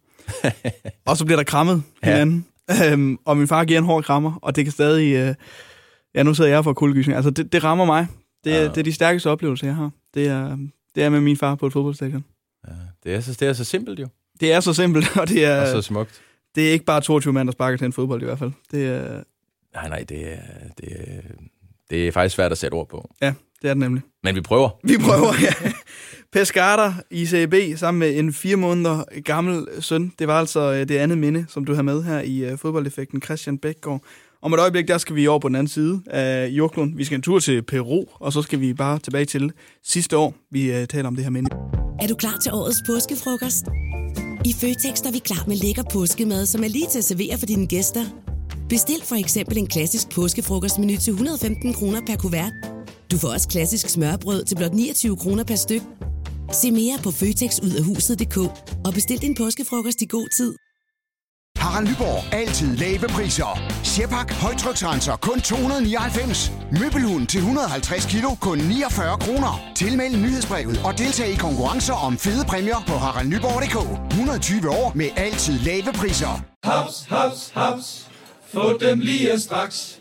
og så bliver der krammet ja. hinanden. Øhm, og min far giver en hård krammer, og det kan stadig... Øh, ja, nu sidder jeg for kuldegysning. Altså, det, det rammer mig. Det, ja. det er de stærkeste oplevelser, jeg har. Det er, det er med min far på et fodboldstadion.
Ja, det, er så, det er så simpelt jo.
Det er så simpelt, og det er...
Og så smukt.
Det er ikke bare 22 mand, der sparker til en fodbold i hvert fald. Det er...
Nej, nej, det er, det er, det er faktisk svært at sætte ord på.
Ja, det er det nemlig.
Men vi prøver.
Vi prøver, ja. Pescara i CB sammen med en fire måneder gammel søn. Det var altså det andet minde, som du har med her i fodboldeffekten, Christian Bækgaard. Om et øjeblik, der skal vi over på den anden side af jordkloden. Vi skal en tur til Peru, og så skal vi bare tilbage til sidste år. Vi taler om det her minde.
Er du klar til årets påskefrokost? I Føtex er vi klar med lækker påskemad, som er lige til at servere for dine gæster. Bestil for eksempel en klassisk påskefrokostmenu til 115 kroner per kuvert. Du får også klassisk smørbrød til blot 29 kroner per styk. Se mere på føtexudafhuset.dk og bestil din påskefrokost i god tid.
Harald Nyborg. Altid lave priser. Sjehpak. Højtryksrenser. Kun 299. Møbelhund til 150 kilo. Kun 49 kroner. Tilmeld nyhedsbrevet og deltag i konkurrencer om fede præmier på haraldnyborg.dk. 120 år med altid lave priser.
Haps, haps, haps. Få dem lige straks.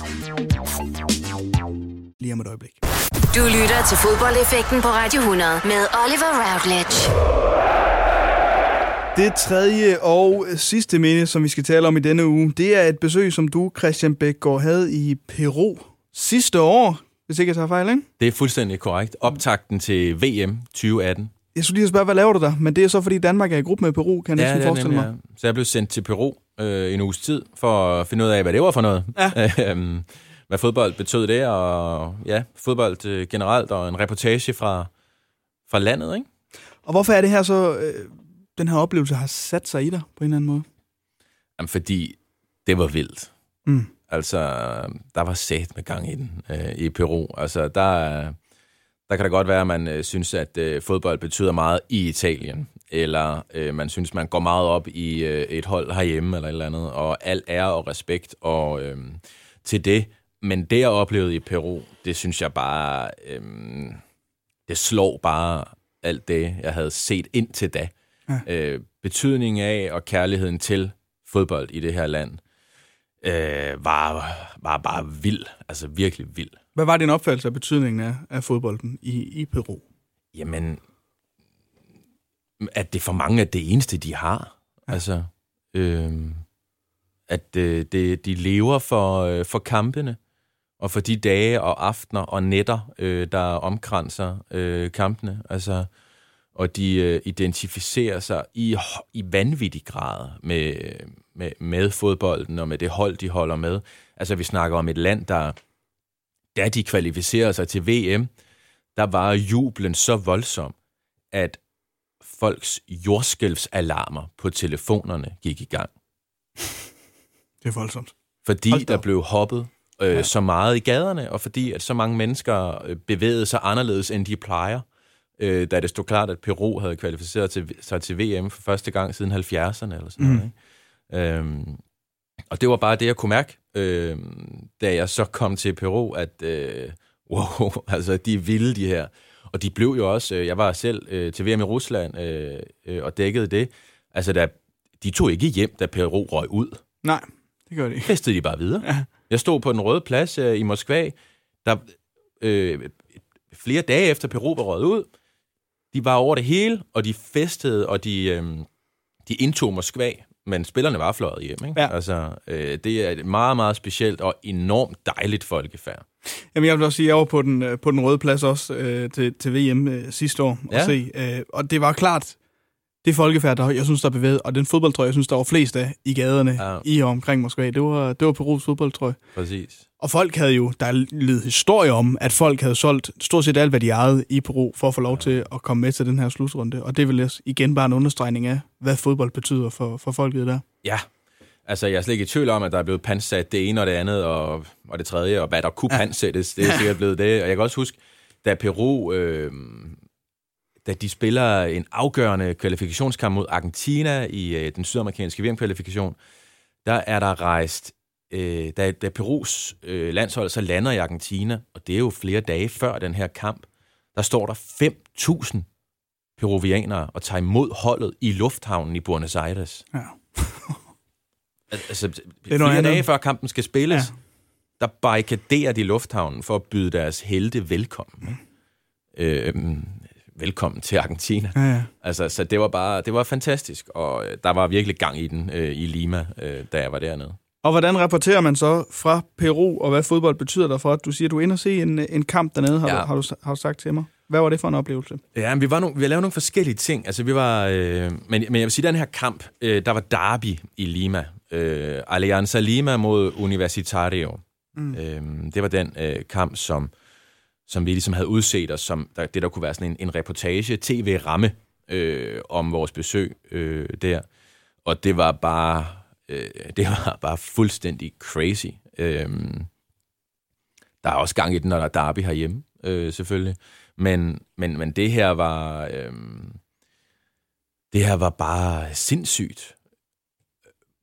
Lige om et øjeblik.
Du lytter til fodboldeffekten på Radio 100 med Oliver Routledge.
Det tredje og sidste minde, som vi skal tale om i denne uge, det er et besøg, som du, Christian Bækgaard, havde i Peru sidste år, hvis ikke jeg tager fejl, ikke?
Det er fuldstændig korrekt. Optakten til VM 2018.
Jeg skulle lige spørge, hvad laver du der? Men det er så, fordi Danmark er i gruppe med Peru, kan jeg
Ja,
næsten forestille
nemlig,
mig.
ja. Så jeg blev sendt til Peru øh, en uges tid for at finde ud af, hvad det var for noget.
Ja.
Øhm, hvad fodbold betød det, og ja, fodbold øh, generelt, og en reportage fra, fra landet, ikke?
Og hvorfor er det her så, øh, den her oplevelse har sat sig i dig på en eller anden måde?
Jamen, fordi det var vildt.
Mm.
Altså, der var sat med gang i den øh, i Peru. Altså, der, der kan det godt være, at man øh, synes, at øh, fodbold betyder meget i Italien, eller øh, man synes, man går meget op i øh, et hold herhjemme, eller et eller andet, og al ære og respekt og, øh, til det. Men det, jeg oplevede i Peru, det synes jeg bare, øh, det slår bare alt det, jeg havde set indtil da.
Ja.
Øh, betydningen af og kærligheden til fodbold i det her land øh, var, var bare vild. Altså virkelig vild.
Hvad var din opfattelse af betydningen af, af fodbolden i, i Peru?
Jamen, at det for mange er det eneste, de har. Ja. Altså, øh, at øh, det, de lever for, øh, for kampene, og for de dage og aftener og nætter, øh, der omkranser øh, kampene. Altså, og de øh, identificerer sig i, i vanvittig grad med, med, med fodbolden og med det hold, de holder med. Altså, vi snakker om et land, der, da de kvalificerer sig til VM, der var jublen så voldsom, at folks jordskælvsalarmer på telefonerne gik i gang.
Det er voldsomt.
Fordi der blev hoppet øh,
Ja.
så meget i gaderne, og fordi at så mange mennesker øh, bevægede sig anderledes, end de plejer, øh, da det stod klart, at Peru havde kvalificeret til, sig til VM for første gang siden 70'erne eller sådan
Mm.
noget. Ikke? Øhm, og det var bare det, jeg kunne mærke, øh, da jeg så kom til Peru, at øh, wow, altså de er vilde, de her. Og de blev jo også, øh, jeg var selv øh, til VM i Rusland øh, øh, og dækkede det, altså der, de tog ikke hjem, da Peru røg ud.
Nej, det gør det ikke.
Festede de bare videre. Ja. Jeg stod på den røde plads øh, i Moskva, der øh, flere dage efter Peru var røget ud, de var over det hele, og de festede, og de, øh, de indtog Moskva, men spillerne var fløjet hjem. Ikke?
Ja.
Altså, øh, det er et meget, meget specielt og enormt dejligt folkefærd.
Jamen, jeg vil også sige, at jeg var på den, øh, på den røde plads også øh, til, til VM øh, sidste år ja. Og se. Øh, og det var klart, det folkefærd, der jeg synes, der bevægede, og den fodboldtrøje, jeg synes, der var flest af i gaderne. Ja. i og omkring Moskva, det var, det var Perus fodboldtrøje.
Præcis.
Og folk havde jo, der er lidt historie om, at folk havde solgt stort set alt, hvad de ejede i Peru, for at få lov til at komme med til den her slutrunde. Og det også igen bare en understregning af, hvad fodbold betyder for, for folket der.
Ja, altså jeg er slet ikke i tvivl om, at der er blevet pansat det ene og det andet, og, og det tredje, og hvad der kunne
ja.
pansættes, det er sikkert blevet det. Og jeg kan også huske, da Peru, øh, da de spiller en afgørende kvalifikationskamp mod Argentina i øh, den sydamerikanske VM-kvalifikation, der er der rejst, øh, da, da Perus øh, landshold så lander i Argentina, og det er jo flere dage før den her kamp, der står der 5.000 peruvianere og tager imod holdet i lufthavnen i Buenos Aires.
Ja.
Al- altså,
er
flere
noget andet.
dage før kampen skal spilles, ja. der barrikaderer de lufthavnen for at byde deres helte velkommen. ikke? Øhm, velkommen til Argentina.
Ja, ja.
Altså, så det var bare, det var fantastisk, og øh, der var virkelig gang i den øh, i Lima, øh, da jeg var dernede.
Og hvordan rapporterer man så fra Peru, og hvad fodbold betyder der for, at du siger, at du er inde og se en, en kamp dernede, har,
Ja.
du, har, du, har du sagt til mig? Hvad var det for en oplevelse?
Ja, men vi, var nogle, vi lavet nogle forskellige ting. Altså, vi var, øh, men, men jeg vil sige, den her kamp, øh, der var derby i Lima. Øh, Alianza Lima mod Universitario.
Mm.
Øh, det var den øh, kamp, som, som vi ligesom havde udset os som der, det, der kunne være sådan en, en reportage, tv-ramme øh, om vores besøg øh, der. Og det var bare, øh, det var bare fuldstændig crazy. Øh, der er også gang i den, når der er derby herhjemme, øh, selvfølgelig. Men, men, men det her var... Øh, det her var bare sindssygt.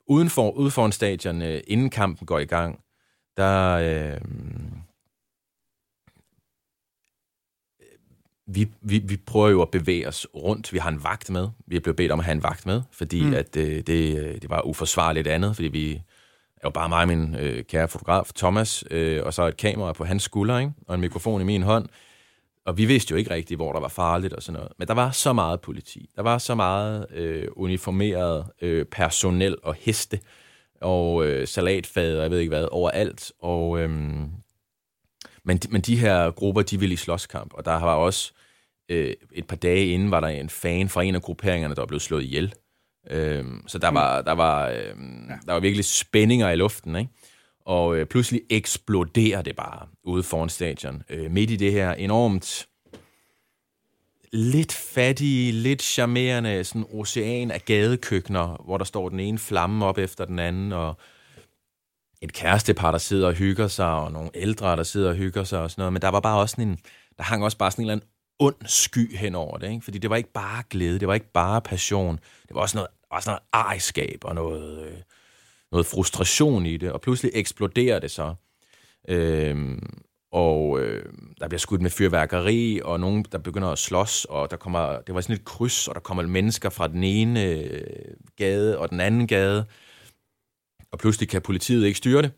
Uden for, ude foran stadion, øh, inden kampen går i gang, der... Øh, vi, vi, vi prøver jo at bevæge os rundt. Vi har en vagt med. Vi er blevet bedt om at have en vagt med, fordi
Mm.
at, øh, det, øh, det var uforsvarligt andet, fordi vi er jo bare mig og min øh, kære fotograf, Thomas, øh, og så et kamera på hans skulder, ikke? og en mikrofon i min hånd. Og vi vidste jo ikke rigtigt, hvor der var farligt og sådan noget. Men der var så meget politi. Der var så meget øh, uniformeret øh, personel og heste og øh, salatfad og jeg ved ikke hvad, overalt. Og, øh, men, de, men de her grupper, de ville i slåskamp. Og der var også øh, et par dage inden, var der en fan fra en af grupperingerne, der var blevet slået ihjel. Øh, så der var, der, var, øh, der var virkelig spændinger i luften, ikke? Og øh, pludselig eksploderer det bare ude foran stadion. Øh, midt i det her enormt lidt fattige, lidt charmerende sådan ocean af gadekøkkener, hvor der står den ene flamme op efter den anden, og et kærestepar, der sidder og hygger sig, og nogle ældre, der sidder og hygger sig og sådan noget. Men der var bare også sådan en, der hang også bare sådan en eller anden ond sky hen over det, ikke? Fordi det var ikke bare glæde, det var ikke bare passion, det var også noget, også noget ejskab og noget, øh, noget frustration i det, og pludselig eksploderer det så. Øhm, og øh, der bliver skudt med fyrværkeri, og nogen, der begynder at slås, og der kommer, det var sådan et kryds, og der kommer mennesker fra den ene øh, gade og den anden gade, og pludselig kan politiet ikke styre det.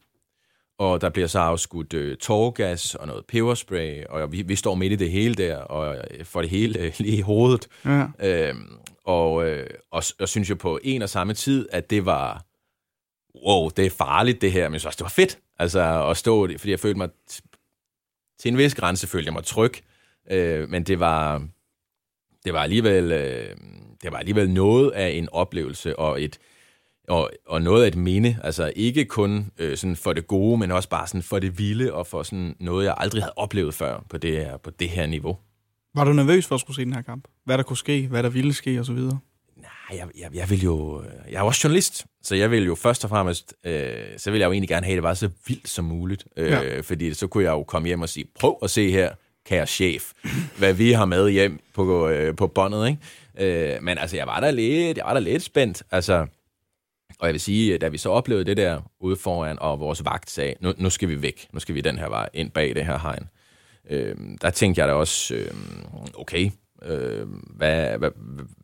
Og der bliver så afskudt øh, tårgas og noget peberspray, og vi, vi står midt i det hele der, og øh, får det hele øh, lige i hovedet.
Ja.
Øhm, og, øh, og, og synes jo på en og samme tid, at det var, wow, det er farligt det her, men jeg synes også, det var fedt, altså at stå, fordi jeg følte mig, til en vis grænse følte jeg mig tryg, øh, men det var, det var alligevel, øh, det var alligevel noget af en oplevelse, og et, og, og noget af et minde, altså ikke kun øh, sådan for det gode, men også bare sådan for det vilde, og for sådan noget, jeg aldrig havde oplevet før på det her, på det her niveau.
Var du nervøs for at skulle se den her kamp? Hvad der kunne ske, hvad der ville ske osv.?
Nej, jeg, jeg, jeg vil jo... Jeg er jo også journalist, så jeg vil jo først og fremmest... Øh, så vil jeg jo egentlig gerne have, at det var så vildt som muligt. Øh,
Ja.
Fordi så kunne jeg jo komme hjem og sige, prøv at se her, kære chef, hvad vi har med hjem på, øh, på båndet, ikke? Øh, men altså, jeg var da lidt, jeg var da lidt spændt. Altså, og jeg vil sige, da vi så oplevede det der ude foran, og vores vagt sagde, nu, nu skal vi væk, nu skal vi den her vej ind bag det her hegn. Øh, der tænkte jeg da også, øh, okay, øh, hvad, hvad,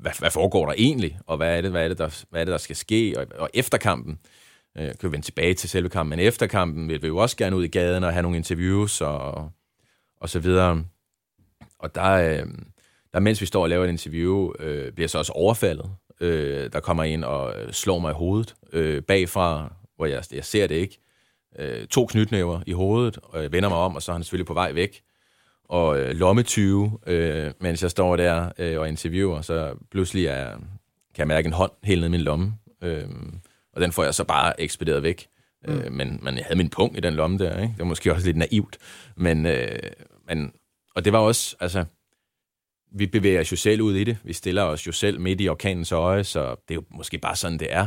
hvad, hvad foregår der egentlig, og hvad er det, hvad er det, der, hvad er det, der skal ske, og, og efter kampen, øh, kan vi vende tilbage til selve kampen, men efter kampen vil vi jo også gerne ud i gaden og have nogle interviews og, og så videre. Og der, øh, der mens vi står og laver et interview, øh, bliver så også overfaldet. Øh, der kommer en og øh, slår mig i hovedet øh, bagfra, hvor jeg, jeg ser det ikke. Øh, to knytnæver i hovedet, og jeg vender mig om, og så er han selvfølgelig på vej væk. Og øh, lommetyve, øh, mens jeg står der øh, og interviewer, så pludselig er, kan jeg mærke en hånd helt ned i min lomme. Øh, og den får jeg så bare ekspederet væk. Mm. Øh, men, men jeg havde min punkt i den lomme der, ikke? Det var måske også lidt naivt. Men, øh, men, og det var også, altså, vi bevæger os jo selv ud i det. Vi stiller os jo selv midt i orkanens øje, så det er jo måske bare sådan, det er.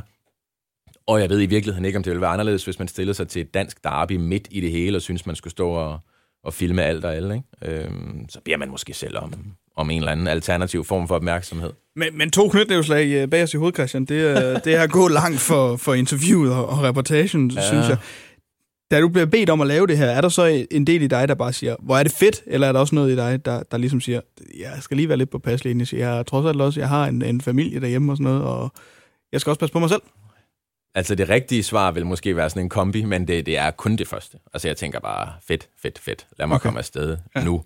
Og jeg ved i virkeligheden ikke, om det ville være anderledes, hvis man stillede sig til et dansk derby midt i det hele, og synes, man skulle stå og, og filme alt og alle. Ikke? Øhm, så beder man måske selv om, om en eller anden alternativ form for opmærksomhed.
Men, men to knytnævslag øh, bag os i hovedet, Christian, det, det er at gå langt for, for interviewet og, og reportagen. Ja. synes jeg. Da du bliver bedt om at lave det her, er der så en del i dig, der bare siger, hvor er det fedt, eller er der også noget i dig, der, der ligesom siger, jeg skal lige være lidt på pas lige Jeg er trods alt også, jeg har en, en familie derhjemme og sådan noget, og jeg skal også passe på mig selv.
Altså det rigtige svar vil måske være sådan en kombi, men det, det er kun det første. Altså jeg tænker bare, fedt, fedt, fedt. Lad mig
Okay.
komme afsted
ja.
nu.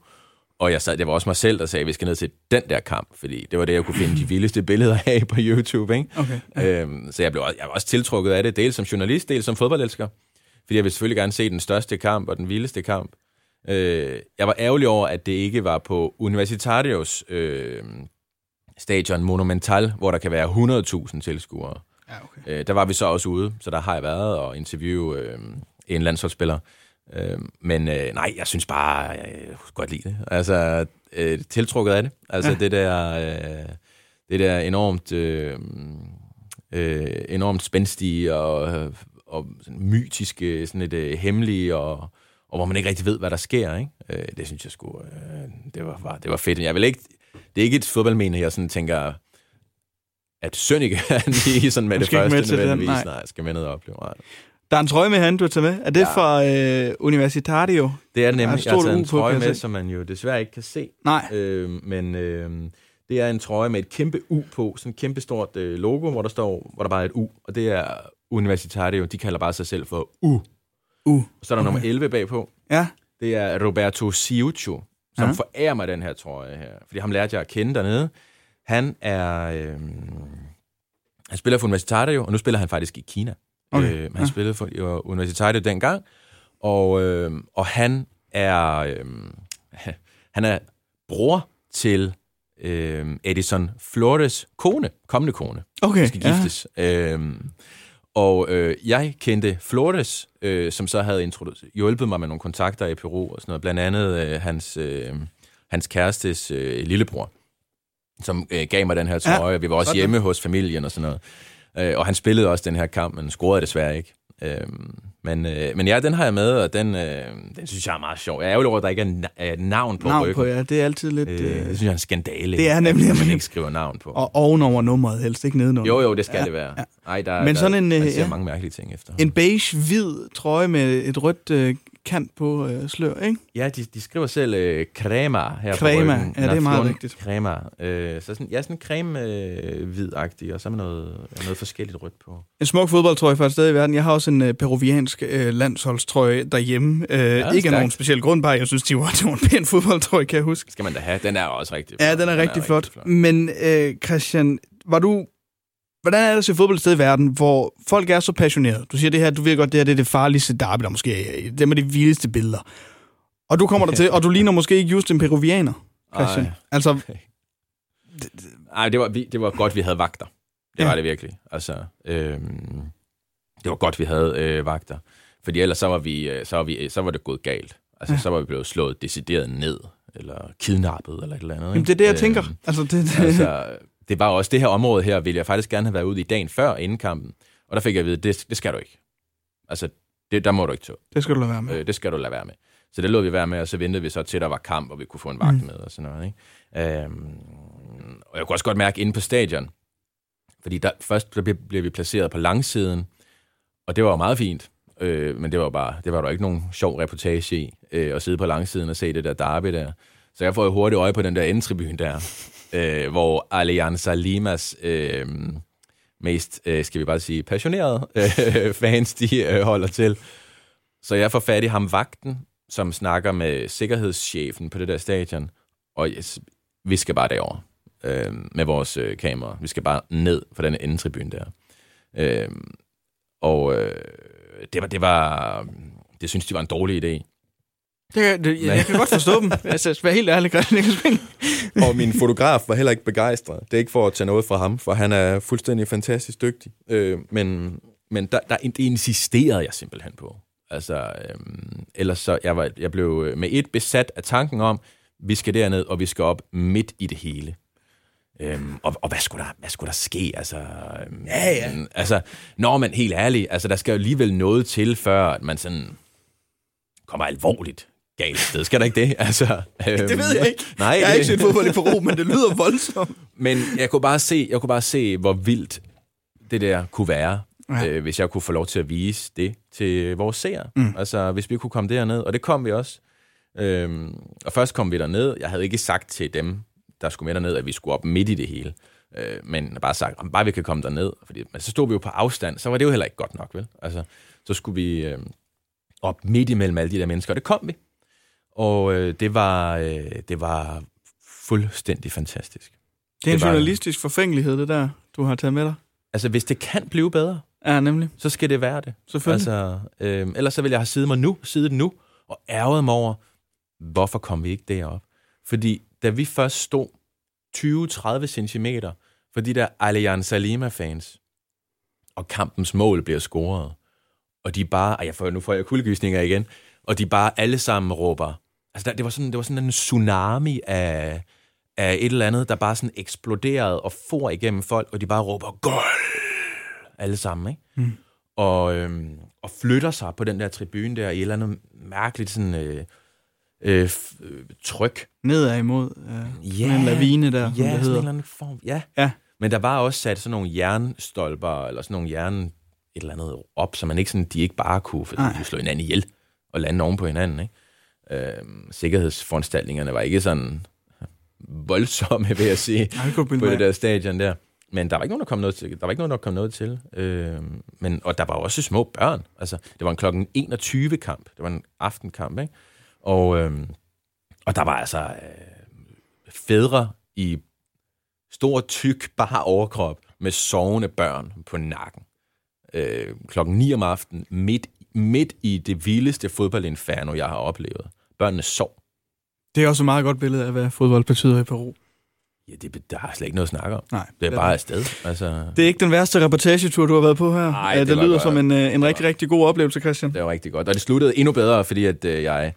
og jeg sad, det var også mig selv, der sagde, at vi skal ned til den der kamp, fordi det var det, jeg kunne finde de vildeste billeder af på YouTube. Ikke?
Okay,
Øhm, så jeg blev også, jeg var også tiltrukket af det, dels som journalist, dels som fodboldelsker. Fordi jeg ville selvfølgelig gerne se den største kamp og den vildeste kamp. Øh, jeg var ærgerlig over, at det ikke var på Universitarios øh, stadion Monumental, hvor der kan være 100.000 tilskuere.
Ja, okay.
Øh, der var vi så også ude, så der har jeg været og interviewe øh, en landsholdsspiller. Øh, men øh, nej, jeg synes bare, jeg, jeg kunne godt lide det. Altså, øh, tiltrukket af det. Altså
Ja.
det der, øh, det der enormt, øh, øh, enormt spændstige og, og sådan mytiske, sådan et øh, hemmelige, og, og hvor man ikke rigtig ved, hvad der sker. Ikke? Øh, det synes jeg sgu, øh, det, var, var, det var fedt. Jeg vil ikke, det er ikke et fodboldmene, jeg sådan tænker, at Sønneke er lige sådan med det
ikke med
første
til den,
nødvendigvis.
nej.
Nej, jeg skal med ned og opleve. Nej.
Der er en trøje med han, du tager med. Er det ja. Fra øh, Universitario?
Det er det
er
nemlig.
et
Jeg har taget en trøje med, som man jo desværre ikke kan se.
Nej.
Øh, men øh, det er en trøje med et kæmpe U på, sådan et kæmpe stort øh, logo, hvor der står, hvor der bare er et U, og det er Universitario. De kalder bare sig selv for U.
U.
Så er der okay. nummer 11 bagpå.
Ja.
Det er Roberto Ciuccio, som
Ja.
forærer mig den her trøje her. Fordi ham lærte jeg at kende dernede. Han er... Øh, han spiller for Universitario, og nu spiller han faktisk i Kina.
Okay,
Øh, han
ja.
spillede for Universitario dengang, og, øh, og han er øh, han er bror til øh, Edison Flores kone, kommende kone.
Okay,
skal giftes. Ja. Øh, og øh, jeg kendte Flores, øh, som så havde hjulpet mig med nogle kontakter i Peru og sådan noget. Blandt andet øh, hans, øh, hans kærestes øh, lillebror, som øh, gav mig den her trøje. Ja, vi var også
sådan.
hjemme hos familien og sådan noget. Øh, og han spillede også den her kamp, men scorede desværre ikke. Øh, men, øh, men ja, den har jeg med, og den, øh, den synes jeg er meget sjov. Jeg er ærgerlig over, at der ikke er na- et navn på
Navn
ryggen.
på, ja. Det er altid lidt...
Øh,
Øh,
det synes jeg er en skandale.
det er nemlig-
At man ikke skriver navn på.
og ovenover nummeret helst, ikke nedenunder.
Jo, jo, det skal
Ja,
det være.
ja.
Ej, der,
Men
der,
sådan en,
man
øh,
ser
ja.
mange mærkelige ting efter.
En beige-hvid trøje med et rødt øh, kant på øh, slør, ikke?
Ja, de, de skriver selv øh, crema her
Crema,
på ryggen.
ja, det er meget rigtigt.
Crema. Øh, så sådan, ja, sådan creme øh, og så med noget, noget forskelligt rødt på.
En smuk fodboldtrøje for et sted i verden. Jeg har også en øh, peruviansk øh, landsholdstrøje derhjemme. Øh, ja, ikke af nogen speciel grund, bare jeg synes, de var, det var en pæn fodboldtrøje, kan jeg huske.
Skal man da have. Den er også rigtig
Ja, den er rigtig flot. Men øh, Christian, var du... Hvordan er det at se fodbold et sted i verden, hvor folk er så passionerede? Du siger det her, du ved godt, det her det er det farligste derby, der måske er. Det med de vildeste billeder. Og du kommer der til, og du ligner måske ikke just en peruvianer, Christian.
Ej.
Altså,
Ej, det var, det var godt, vi havde vagter. Det
Ja.
var det virkelig. Altså, øhm, det var godt, vi havde øh, vagter. Fordi ellers så var, vi, øh, så var, vi, så var det gået galt. Altså,
Ja.
så var vi blevet slået decideret ned, eller kidnappet, eller et eller andet.
Jamen,
ikke?
det er det, jeg
Øhm,
tænker. Altså, det- det-
altså, det var også det her område her, ville jeg faktisk gerne have været ude i dagen før, inden kampen. Og der fik jeg at vide, det, det skal du ikke. Altså, det, der må du ikke tage.
det skal du lade være med.
Øh, det skal du lade være med. Så det lod vi være med, og så ventede vi så til, der var kamp, og vi kunne få en vagt
Mm.
med og sådan noget. Ikke? Øhm, og jeg kunne også godt mærke inde på stadion, fordi der, først blev, blev vi placeret på langsiden, og det var jo meget fint, øh, men det var bare, det var der ikke nogen sjov reportage i, øh, at sidde på langsiden og se det der derby der. Så jeg får jo hurtigt øje på den der endtribune der, øh, hvor Alianza Limas øh, mest, øh, skal vi bare sige, passionerede øh, fans, de øh, holder til. Så jeg får fat i ham vagten, som snakker med sikkerhedschefen på det der stadion, og yes, vi skal bare derover øh, med vores øh, kamera. Vi skal bare ned for den endetribune der. Øh, og øh, det var, det var, det synes de var en dårlig idé.
Det, det, jeg, jeg kan godt forstå dem. Altså, være helt ærlig, Christian.
og min fotograf var heller ikke begejstret. Det er ikke for at tage noget fra ham, for han er fuldstændig fantastisk dygtig. Øh, men men der, der, det insisterede jeg simpelthen på. Altså, øh, ellers så, jeg, var, jeg blev med et besat af tanken om, vi skal derned, og vi skal op midt i det hele. Øhm, og, og hvad, skulle der, hvad skulle der ske? Altså, øhm,
Ja, ja.
Altså, når man helt ærlig, altså, der skal jo alligevel noget til, før at man sådan kommer alvorligt galt sted. Skal der ikke det? Altså, øhm,
Det ved jeg ikke.
Nej,
jeg har ikke set fodbold i Peru, men det lyder voldsomt.
men jeg kunne bare se, jeg kunne bare se, hvor vildt det der kunne være,
Ja.
øh, hvis jeg kunne få lov til at vise det til vores seere.
Mm.
Altså, hvis vi kunne komme derned, og det kom vi også. Øhm, og først kom vi derned. Jeg havde ikke sagt til dem, der skulle med derned, at vi skulle op midt i det hele. Øh, men bare sagt, om bare vi kan komme derned. Fordi, men så stod vi jo på afstand, så var det jo heller ikke godt nok, vel? Altså, så skulle vi øh, op midt imellem alle de der mennesker, og det kom vi. Og øh, det, var, øh, det var fuldstændig fantastisk.
Det er en
var-
journalistisk forfængelighed, det der, du har taget med dig.
Altså, hvis det kan blive bedre,
Ja, nemlig.
så skal det være det.
Selvfølgelig.
Altså, øh, ellers så vil jeg have siddet mig nu, siddet nu, og ærget mig over, hvorfor kom vi ikke derop? Fordi da vi først stod 20-30 cm for de der Allianz Lima-fans, og kampens mål bliver scoret, og de bare, ej, jeg får, nu får jeg kuldegysninger igen, og de bare alle sammen råber, altså der, det, var sådan, det var sådan en tsunami af, af et eller andet, der bare sådan eksploderede og for igennem folk, og de bare råber, goal! Alle sammen, ikke?
Mm.
og, øhm, og flytter sig på den der tribune der i et eller andet mærkeligt sådan, øh, øh, øh, tryk.
Nedad imod. Øh, sådan en lavine der, som
ja,
det
sådan
hedder.
en eller anden form. Ja.
Ja.
Men der var også sat sådan nogle jernstolper, eller sådan nogle jern et eller andet op, så man ikke sådan, de ikke bare kunne,
Nej.
de slå hinanden ihjel og lande oven på hinanden. Ikke? Øhm, sikkerhedsforanstaltningerne var ikke sådan voldsomme, vil jeg sige, på det der stadion der. Men der var ikke nogen, der kom noget til. Der var ikke nogen, der kom noget til. Øhm, men, og der var også små børn. Altså, det var en klokken 21 kamp. Det var en aftenkamp, ikke? Og, øhm, og der var altså øh, fædre i stor, tyk, bare overkrop med sovende børn på nakken. Øh, klokken 9 om aftenen, midt, midt i det vildeste fodboldinferno, jeg har oplevet. Børnene sov.
Det er også et meget godt billede af, hvad fodbold betyder i Peru.
Ja, det, der er slet ikke noget at snakke om.
Nej,
det er
det
bare
det.
afsted. Altså,
Det er ikke den værste reportagetur, du har været på her.
Nej, det
det lyder
godt.
som en, øh, en rigtig, rigtig god oplevelse, Christian.
det var rigtig godt. Og det sluttede endnu bedre, fordi at øh, jeg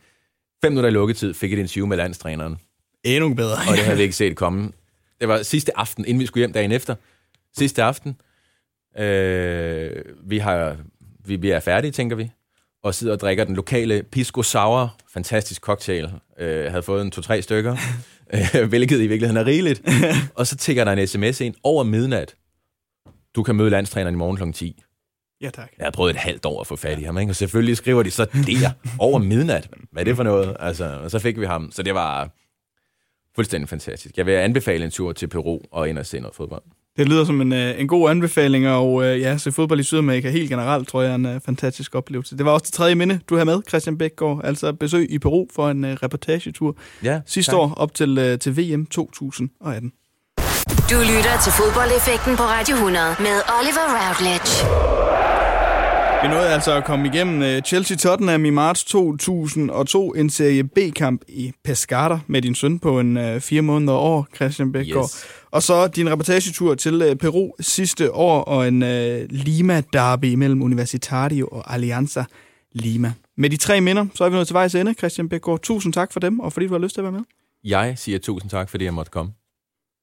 fem minutter i lukketid fik et interview med landstræneren.
Endnu bedre.
Og det havde vi ikke set komme. Det var sidste aften, inden vi skulle hjem dagen efter. Sidste aften. Øh, vi, har, vi, vi er færdige, tænker vi. Og sidder og drikker den lokale Pisco Sour. Fantastisk cocktail. Øh, havde fået en to-tre stykker. øh, hvilket i virkeligheden er rigeligt. og så tigger der en sms ind over midnat. Du kan møde landstræneren i morgen kl. 10.
Ja, tak.
Jeg har prøvet et halvt år at få fat i ham, ikke? og selvfølgelig skriver de så der over midnat. Hvad er det for noget? Altså, og så fik vi ham. Så det var fuldstændig fantastisk. Jeg vil anbefale en tur til Peru og ind og se noget fodbold.
Det lyder som en, øh, en god anbefaling, og øh, ja, se fodbold i Sydamerika helt generelt, tror jeg er en øh, fantastisk oplevelse. Det var også det tredje minde, du har med, Christian Bækgaard, altså besøg i Peru for en øh, reportagetur
Ja,
sidste
tak.
år op til, øh, til VM 2018.
Du lytter til fodboldeffekten på Radio 100 med Oliver Routledge.
Vi nåede altså at komme igennem øh, Chelsea-Tottenham i marts 2002, en Serie B-kamp i Pescara med din søn på en øh, fire måneder år, Christian Bækgaard.
Yes.
Og så din reportagetur til øh, Peru sidste år, og en øh, Lima-derby mellem Universitario og Alianza Lima. Med de tre minder, så er vi nået til vejs ende, Christian Bækgaard. Tusind tak for dem, og fordi du har lyst til at være med.
Jeg siger tusind tak, fordi jeg måtte komme.